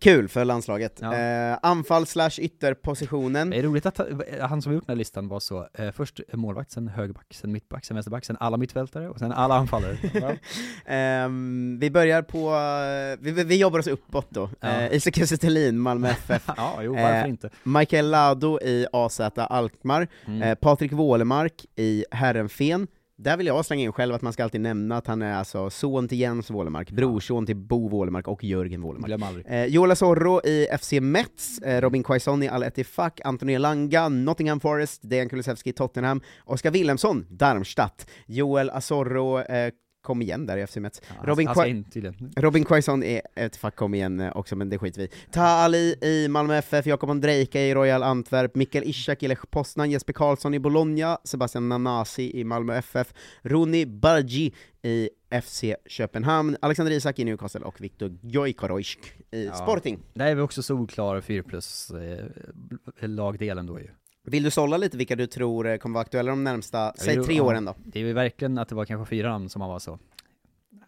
Kul för landslaget. Ja. Eh, anfall slash ytterpositionen. Det är roligt att ha- han som har gjort den här listan var så, eh, först målvakt, sen högerback, sen mittback, sen vänsterback, sen alla mittfältare och sen alla anfallare. Ehm, vi börjar på, eh, vi, vi- jobbar oss uppåt då. Ja. Eh, Isak Kiese Thelin, Malmö FF. ja, jo, varför Eh, inte? Michael Lado i AZ Alkmaar. Mm. Eh, Patrik Wålemark i Herrenfen. Där vill jag slänga in själv att man ska alltid nämna att han är alltså son till Jens Wålemark, brorson till Bo Wålemark och Jörgen Wålemark. Glöm aldrig. Eh, Jola Zorro i FC Metz, eh, Robin Quaison i Al Ettifaq, Anthony Elanga, Nottingham Forest, Dejan Kulusevski i Tottenham, Oskar Wilhelmsson, Darmstadt, Joel Asorro, eh, kom igen där i FC Metz. Ja, Robin, Qua- Quaison i Ettifaq kom igen eh, också, men det skiter vi. Taha Ali i Malmö FF, Jakob Ondrejka i Royal Antwerp, Mikael Ishak i Lech Poznan, Jesper Karlsson i Bologna, Sebastian Nanasi i Malmö FF, Roni Bargi i FC Köpenhamn, Alexander Isak i Newcastle och Viktor Jojkorojsk i Ja. Sporting. Där är vi också solklara 4 plus eh, lagdelen då ju. Vill du sålla lite vilka du tror kommer vara aktuella de närmsta, säg jo, tre åren då? Det är ju verkligen att det var kanske fyra namn som man var så,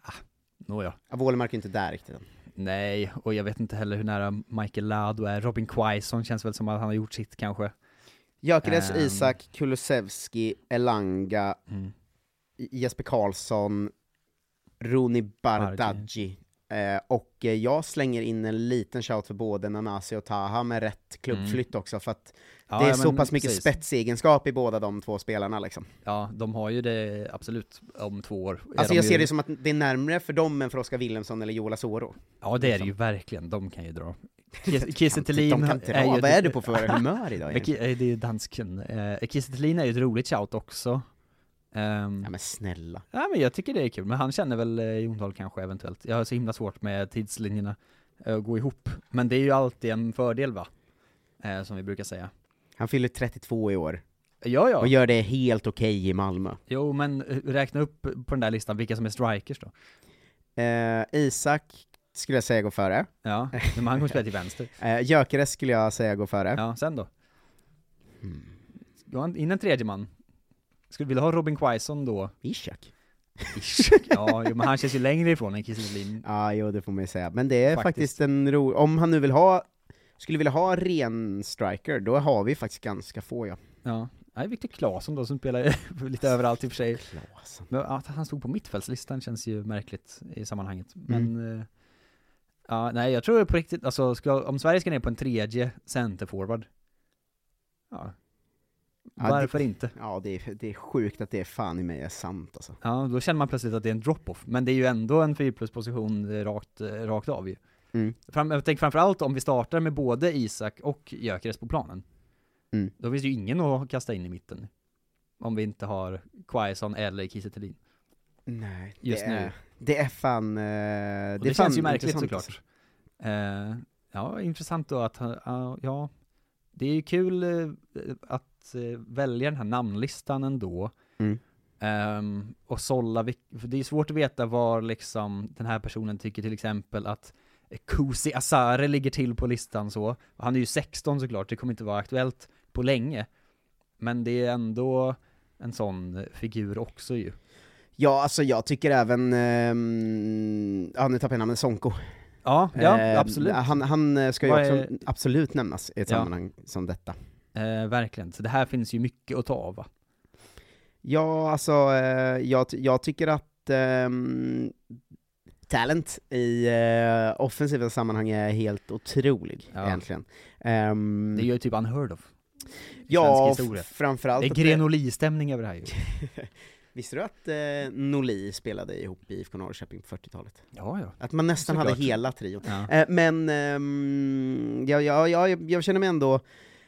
ah, nåja. Ja, Wålemark är inte där riktigt än. Nej, och jag vet inte heller hur nära Michael Lado är. Robin Quaison känns väl som att han har gjort sitt kanske. Gyökeres, Ehm. Isak, Kulusevski, Elanga, Mm. Jesper Karlsson, Roni Bardghji. Eh, och eh, jag slänger in en liten shout för både Nanasi och Taha med rätt klubbflytt också, för att Ja, det är ja, så pass mycket precis. spetsegenskap i båda de två spelarna liksom. Ja, de har ju det absolut om två år. Alltså jag ju, ser det som att det är närmre för dem än för Oskar Wilhelmsson eller Joel Asoro. Ja, det är det ju verkligen. De kan ju dra. Kiese- Thelin är ju vad är du på för humör idag egentligen? Det är ju dansken. Eh, Kiese Thelin är ju ett roligt shout också. Ehm, Ja men snälla. Ja men jag tycker det är kul, men han känner väl eh, Jondahl kanske eventuellt. Jag har så himla svårt med tidslinjerna eh, att gå ihop. Men det är ju alltid en fördel va? Eh, som vi brukar säga. Han fyller 32 i år, Ja ja, och gör det helt okej i Malmö. jo men eh, räkna upp på den där listan vilka som är strikers då. Eh, Isak skulle jag säga går före. Ja, men han kommer spela till vänster. Eh, Gyökeres skulle jag säga går före. Ja, sen då? An- in en tredje man. Skulle du vilja ha Robin Quaison då? Ishak. ja, jo, men han känns ju längre ifrån än Kiese. Ja, jo det får man ju säga. Men det är faktiskt, Faktiskt. en ro... Om han nu vill ha, skulle vilja ha ren striker, då har vi faktiskt ganska få ja. Ja. Nej, Viktor Claesson då som spelar lite överallt i och för sig. Klasen. Men att han stod på mittfältslistan känns ju märkligt i sammanhanget. Men, eh, ja, nej jag tror på riktigt, alltså ska, om Sverige ska ner på en tredje centerforward, ja, Ja, varför det, inte? Ja, det är, det är sjukt att det är fan i mig är sant alltså. Ja, då känner man plötsligt att det är en drop-off, men det är ju ändå en 4 plus position eh, rakt, rakt av ju. Mm. Fram, jag tänker framförallt om vi startar med både Isak och Gyökeres på planen. Mm. Då finns det ju ingen att kasta in i mitten. Om vi inte har Quaison eller Kiese Thelin. Nej, Just det nu. är, det är fan... Eh, det, det, fan känns ju märkligt såklart. Eh, ja, intressant då att, han- ja, det är ju kul eh, att välja den här namnlistan ändå. Mm. Ehm, och sålla, det är svårt att veta var liksom den här personen tycker till exempel att Kusi Asare ligger till på listan så. Han är ju 16 såklart, det kommer inte vara aktuellt på länge. Men det är ändå en sån eh, figur också ju. Ja, alltså jag tycker även... ehm, ja, nu tappade jag namnet, Sonko. Ja, ja Eh, absolut. Han, han eh, ska ju Vad också är- absolut nämnas i ett Ja. sammanhang som detta. Eh, verkligen, så det här finns ju mycket att ta av va? Ja, alltså, eh, jag, jag tycker att ehm, talent i eh, offensiva sammanhang är helt otrolig, Ja. egentligen. Ehm, Det är ju typ unheard of. ja, framförallt Det är Grenoli-stämning över det här ju. Visste du att eh, Norli spelade ihop i IFK Norrköping på 40-talet? Ja, ja. Att man nästan Såklart. hade hela trion. ja. Eh, men ehm, ja, ja, ja, jag, jag känner mig ändå eh,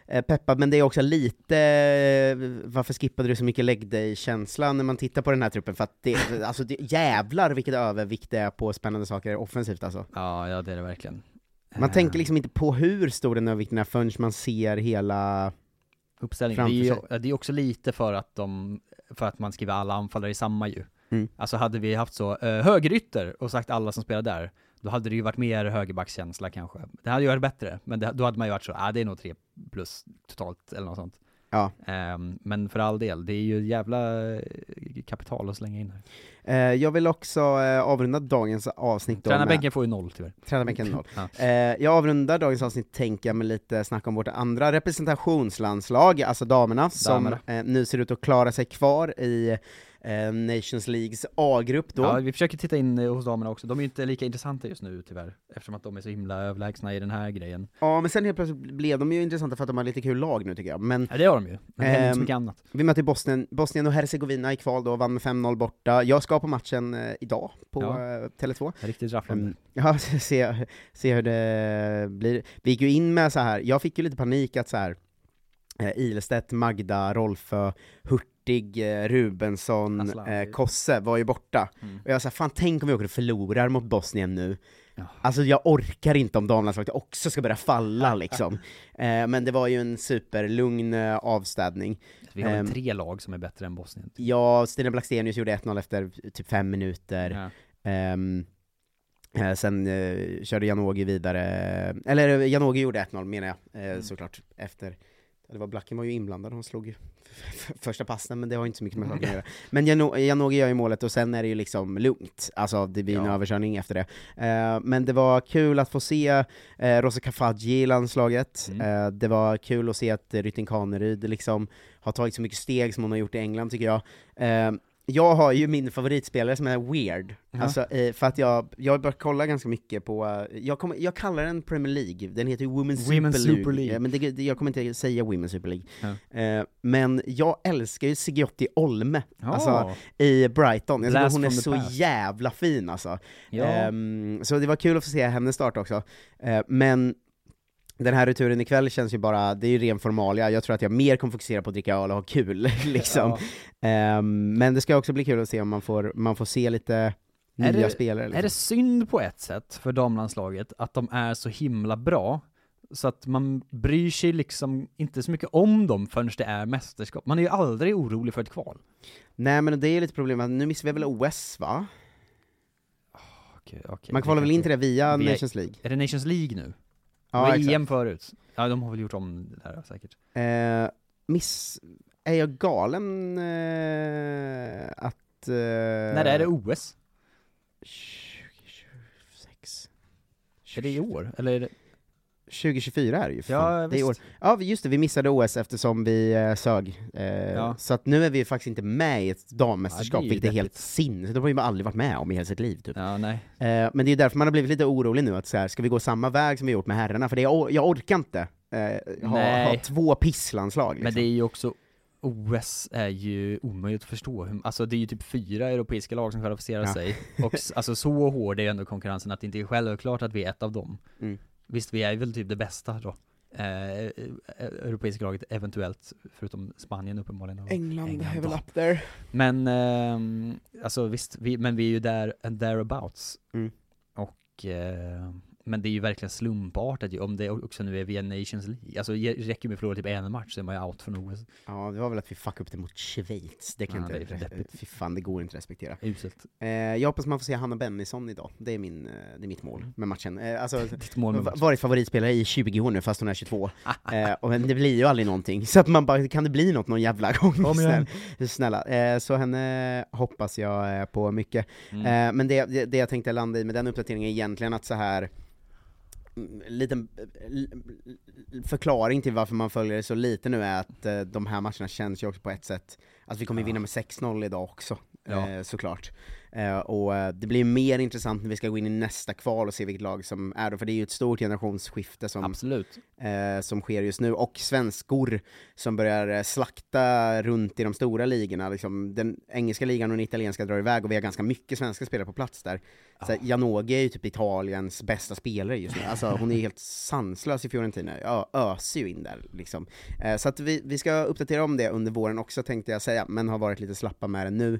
peppad, men det är också lite, eh, varför skippade du så mycket leg day-känsla när man tittar på den här truppen? För att det, alltså det, jävlar vilket övervikt det är på spännande saker offensivt alltså. Ja, ja det är det verkligen. Man Eh, tänker liksom inte på hur stor den övervikten är förrän man ser hela... uppställningen. Det är, ju, det är också lite för att de, för att man skriver alla anfallare i samma ju. Mm. Alltså hade vi haft så, uh, högerytter och sagt alla som spelar där, då hade det ju varit mer högerbackskänsla kanske. Det hade ju varit bättre, men det, då hade man ju varit så, ah, det är nog tre plus totalt eller något sånt. Ja. Ehm, men för all del, det är ju jävla eh, kapital att slänga in här. Eh, jag vill också eh, avrunda dagens avsnitt då med... Tränarbänken får ju noll tyvärr. Tränarbänken noll. Ja. Eh, jag avrundar dagens avsnitt, tänker jag, med lite snack om vårt andra representationslandslag, alltså damerna, som Damerna. eh, nu ser ut att klara sig kvar i eh, Nations Leagues A-grupp då. Ja, vi försöker titta in eh, hos damerna också, de är ju inte lika intressanta just nu tyvärr, eftersom att de är så himla överlägsna i den här grejen. Ja, men sen helt plötsligt blev de ju intressanta för att de har lite kul lag nu tycker jag. Men Ja det har de ju, men det händer inte Ehm, så mycket annat. vi mötte Bosnien, Bosnien och Hercegovina i kval då, vann med 5-0 borta. Jag ska på matchen eh, idag på Ja. eh, Tele2. Riktigt rafflande. Mm, ja, se, se hur det blir. Vi gick ju in med så här. jag fick ju lite panik att så här. Ilestedt, Magda, Rolfö, Hurtig, eh, Rubensson, eh, Kosse var ju borta. Mm. Och jag sa, fan tänk om vi åker och förlorar mot Bosnien nu. Ja. Alltså jag orkar inte om damlandslaget också ska börja falla liksom. Eh, men det var ju en superlugn eh, avstädning. Vi har ehm, tre lag som är bättre än Bosnien. typ. Ja, Stina Blackstenius gjorde 1-0 efter typ fem minuter. Ja. Ehm, eh, sen eh, körde Janogy vidare, eller eh, Janogy gjorde 1-0 menar jag, eh, Mm. såklart, efter det var Blacken var ju inblandad, hon slog ju första passen, men det har inte så mycket med saken att göra. Men Jano- Janogy gör ju målet och sen är det ju liksom lugnt, alltså det blir en Ja. överkörning efter det. Eh, men det var kul att få se eh, Rosa Kafaji i landslaget, Mm. eh, det var kul att se att Rytting Kaneryd liksom har tagit så mycket steg som hon har gjort i England tycker jag. Eh, jag har ju min favoritspelare som är weird, Ja. alltså, eh, för att jag, jag har börjat kolla ganska mycket på, eh, jag, kommer, jag kallar den Premier League, den heter ju Women's, Women's Super League, Super League. Men det, det, jag kommer inte säga Women's Super League. Ja. Eh, men jag älskar ju Sigiotti Olme, Ja. alltså i Brighton, jag hon är så past. jävla fin alltså. ja. Ehm, så det var kul att få se henne starta också. Men den här returen ikväll känns ju bara, det är ju ren formalia, jag tror att jag mer kommer fokusera på att dricka öl och ha kul, liksom. Ja. Ehm, men det ska också bli kul att se om man får, man får se lite Är nya det- spelare. Liksom. Är det synd på ett sätt för damlandslaget att de är så himla bra? Så att man bryr sig liksom inte så mycket om dem förrän det är mästerskap. Man är ju aldrig orolig för ett kval. Nej men det är lite problemet, nu missar vi väl OS va? Okej, okej, Man kvalar väl in till det via Via- Nations League? Är det Nations League nu? Ja, var exakt. EM förut. Ja, de har väl gjort om det där säkert. Eh, miss... Är jag galen eh, att... Eh, När är det OS? 2026? Är det i år? Eller är det... 2024 är det ju Ja, det år. Ja just det, vi missade OS eftersom vi eh, sög. Eh, Ja. Så att nu är vi faktiskt inte med i ett dammästerskap, Ja, ju vilket är helt deppigt. sinnes. Det har ju aldrig varit med om i hela sitt liv typ. Ja, nej. Eh, men det är ju därför man har blivit lite orolig nu, att så här, ska vi gå samma väg som vi gjort med herrarna? För det är, jag orkar inte eh, ha, ha två pisslandslag liksom. Men det är ju också OS är ju omöjligt att förstå, alltså det är ju typ fyra europeiska lag som kvalificerar Ja. sig, och alltså så hård är ändå konkurrensen att det inte är självklart att vi är ett av dem. Mm. Visst, vi är väl typ det bästa då, eh, eh, europeiska laget eventuellt, förutom Spanien uppenbarligen. och England, England är väl up there. Men, ehm, alltså visst, vi, men vi är ju där and thereabouts. Mm. Och, eh, men det är ju verkligen slumpartat ju, om det också nu är via Nations League. Alltså det räcker med att förlora typ en match så är man ju out från OS. Ja, det var väl att vi fuckade upp det mot Schweiz, det kan Ja, det är inte, deppigt. fy fan det går inte att respektera. Uselt. Eh, jag hoppas man får se Hanna Bennison idag, det är, min, eh, det är mitt mål med matchen. Eh, alltså, Ditt mål med va- varit favoritspelare i 20 år nu fast hon är 22, eh, och det blir ju aldrig någonting, så att man bara, kan det bli något någon jävla gång? Kom igen. Snälla. Eh, så henne hoppas jag eh, på mycket. Mm. Eh, men det, det, det jag tänkte landa i med den uppdateringen är egentligen att så här liten eh, förklaring till varför man följer det så lite nu är att eh, de här matcherna känns ju också på ett sätt Alltså vi kommer vinna med 6-0 idag också, Ja. eh, såklart. Eh, och eh, det blir mer intressant när vi ska gå in i nästa kval och se vilket lag som är då, för det är ju ett stort generationsskifte som, eh, som sker just nu, och svenskor som börjar slakta runt i de stora ligorna. Liksom, den engelska ligan och den italienska drar iväg, och vi har ganska mycket svenska spelare på plats där. Så här, Janogy är ju typ Italiens bästa spelare just nu, alltså hon är helt sanslös i Fiorentina, Ö- öser ju in där liksom. Så att vi, vi ska uppdatera om det under våren också tänkte jag säga, men har varit lite slappa med det nu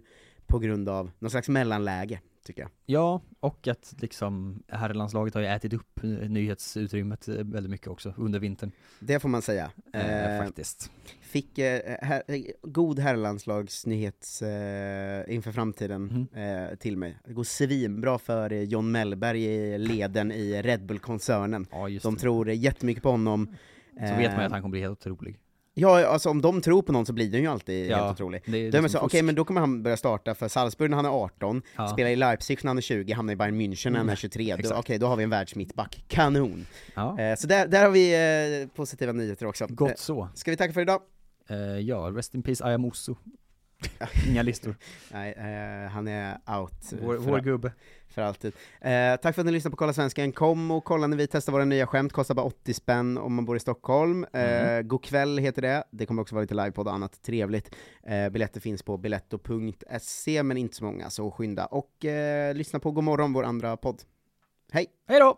på grund av någon slags mellanläge, tycker jag. Ja, och att liksom herrlandslaget har ju ätit upp nyhetsutrymmet eh, väldigt mycket också under vintern. Det får man säga. Eh, Eh, faktiskt. Fick eh, her, eh, god herrlandslagsnyhets eh, inför framtiden eh, till mig. Det går svinbra för John Mellberg i leden i Red Bull-koncernen. Ja, De det. tror jättemycket på honom. Så vet man att han kommer bli helt otrolig. Ja, alltså om de tror på någon så blir den ju alltid Ja, helt otrolig. det är så, okej fusk. men då kommer han börja starta för Salzburg när han är 18, Ja. spelar i Leipzig när han är 20, hamnar i Bayern München när han är 23, då, exakt. okej då har vi en världsmittback, kanon! Ja, Eh, så där, där har vi eh, positiva nyheter också. Eh, gott så. ska vi tacka för idag? Eh, ja, rest in peace Ayamuso. Inga listor. Nej, eh, han är out Vår, för, vår gubbe. för alltid. Eh, tack för att ni lyssnade på Kolla Svensken, kom och kolla när vi testar våra nya skämt, kostar bara 80 spänn om man bor i Stockholm. Eh, Mm. God kväll heter det, det kommer också vara lite livepodd och annat trevligt. Eh, biljetter finns på biletto.se, men inte så många, så skynda. Och eh, lyssna på God morgon, vår andra podd. Hej! Hej då!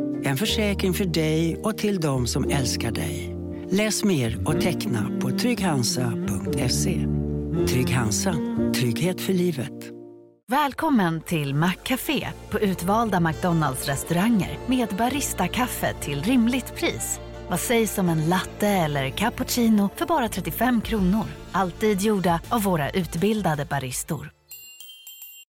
En försäkring för dig och till de som älskar dig. Läs mer och teckna på trygghansa.se. Trygg Hansa. Trygghet för livet. Välkommen till Maccafé på utvalda McDonalds restauranger med Baristakaffe till rimligt pris. Vad sägs om en latte eller cappuccino för bara 35 kronor? Alltid gjorda av våra utbildade baristor.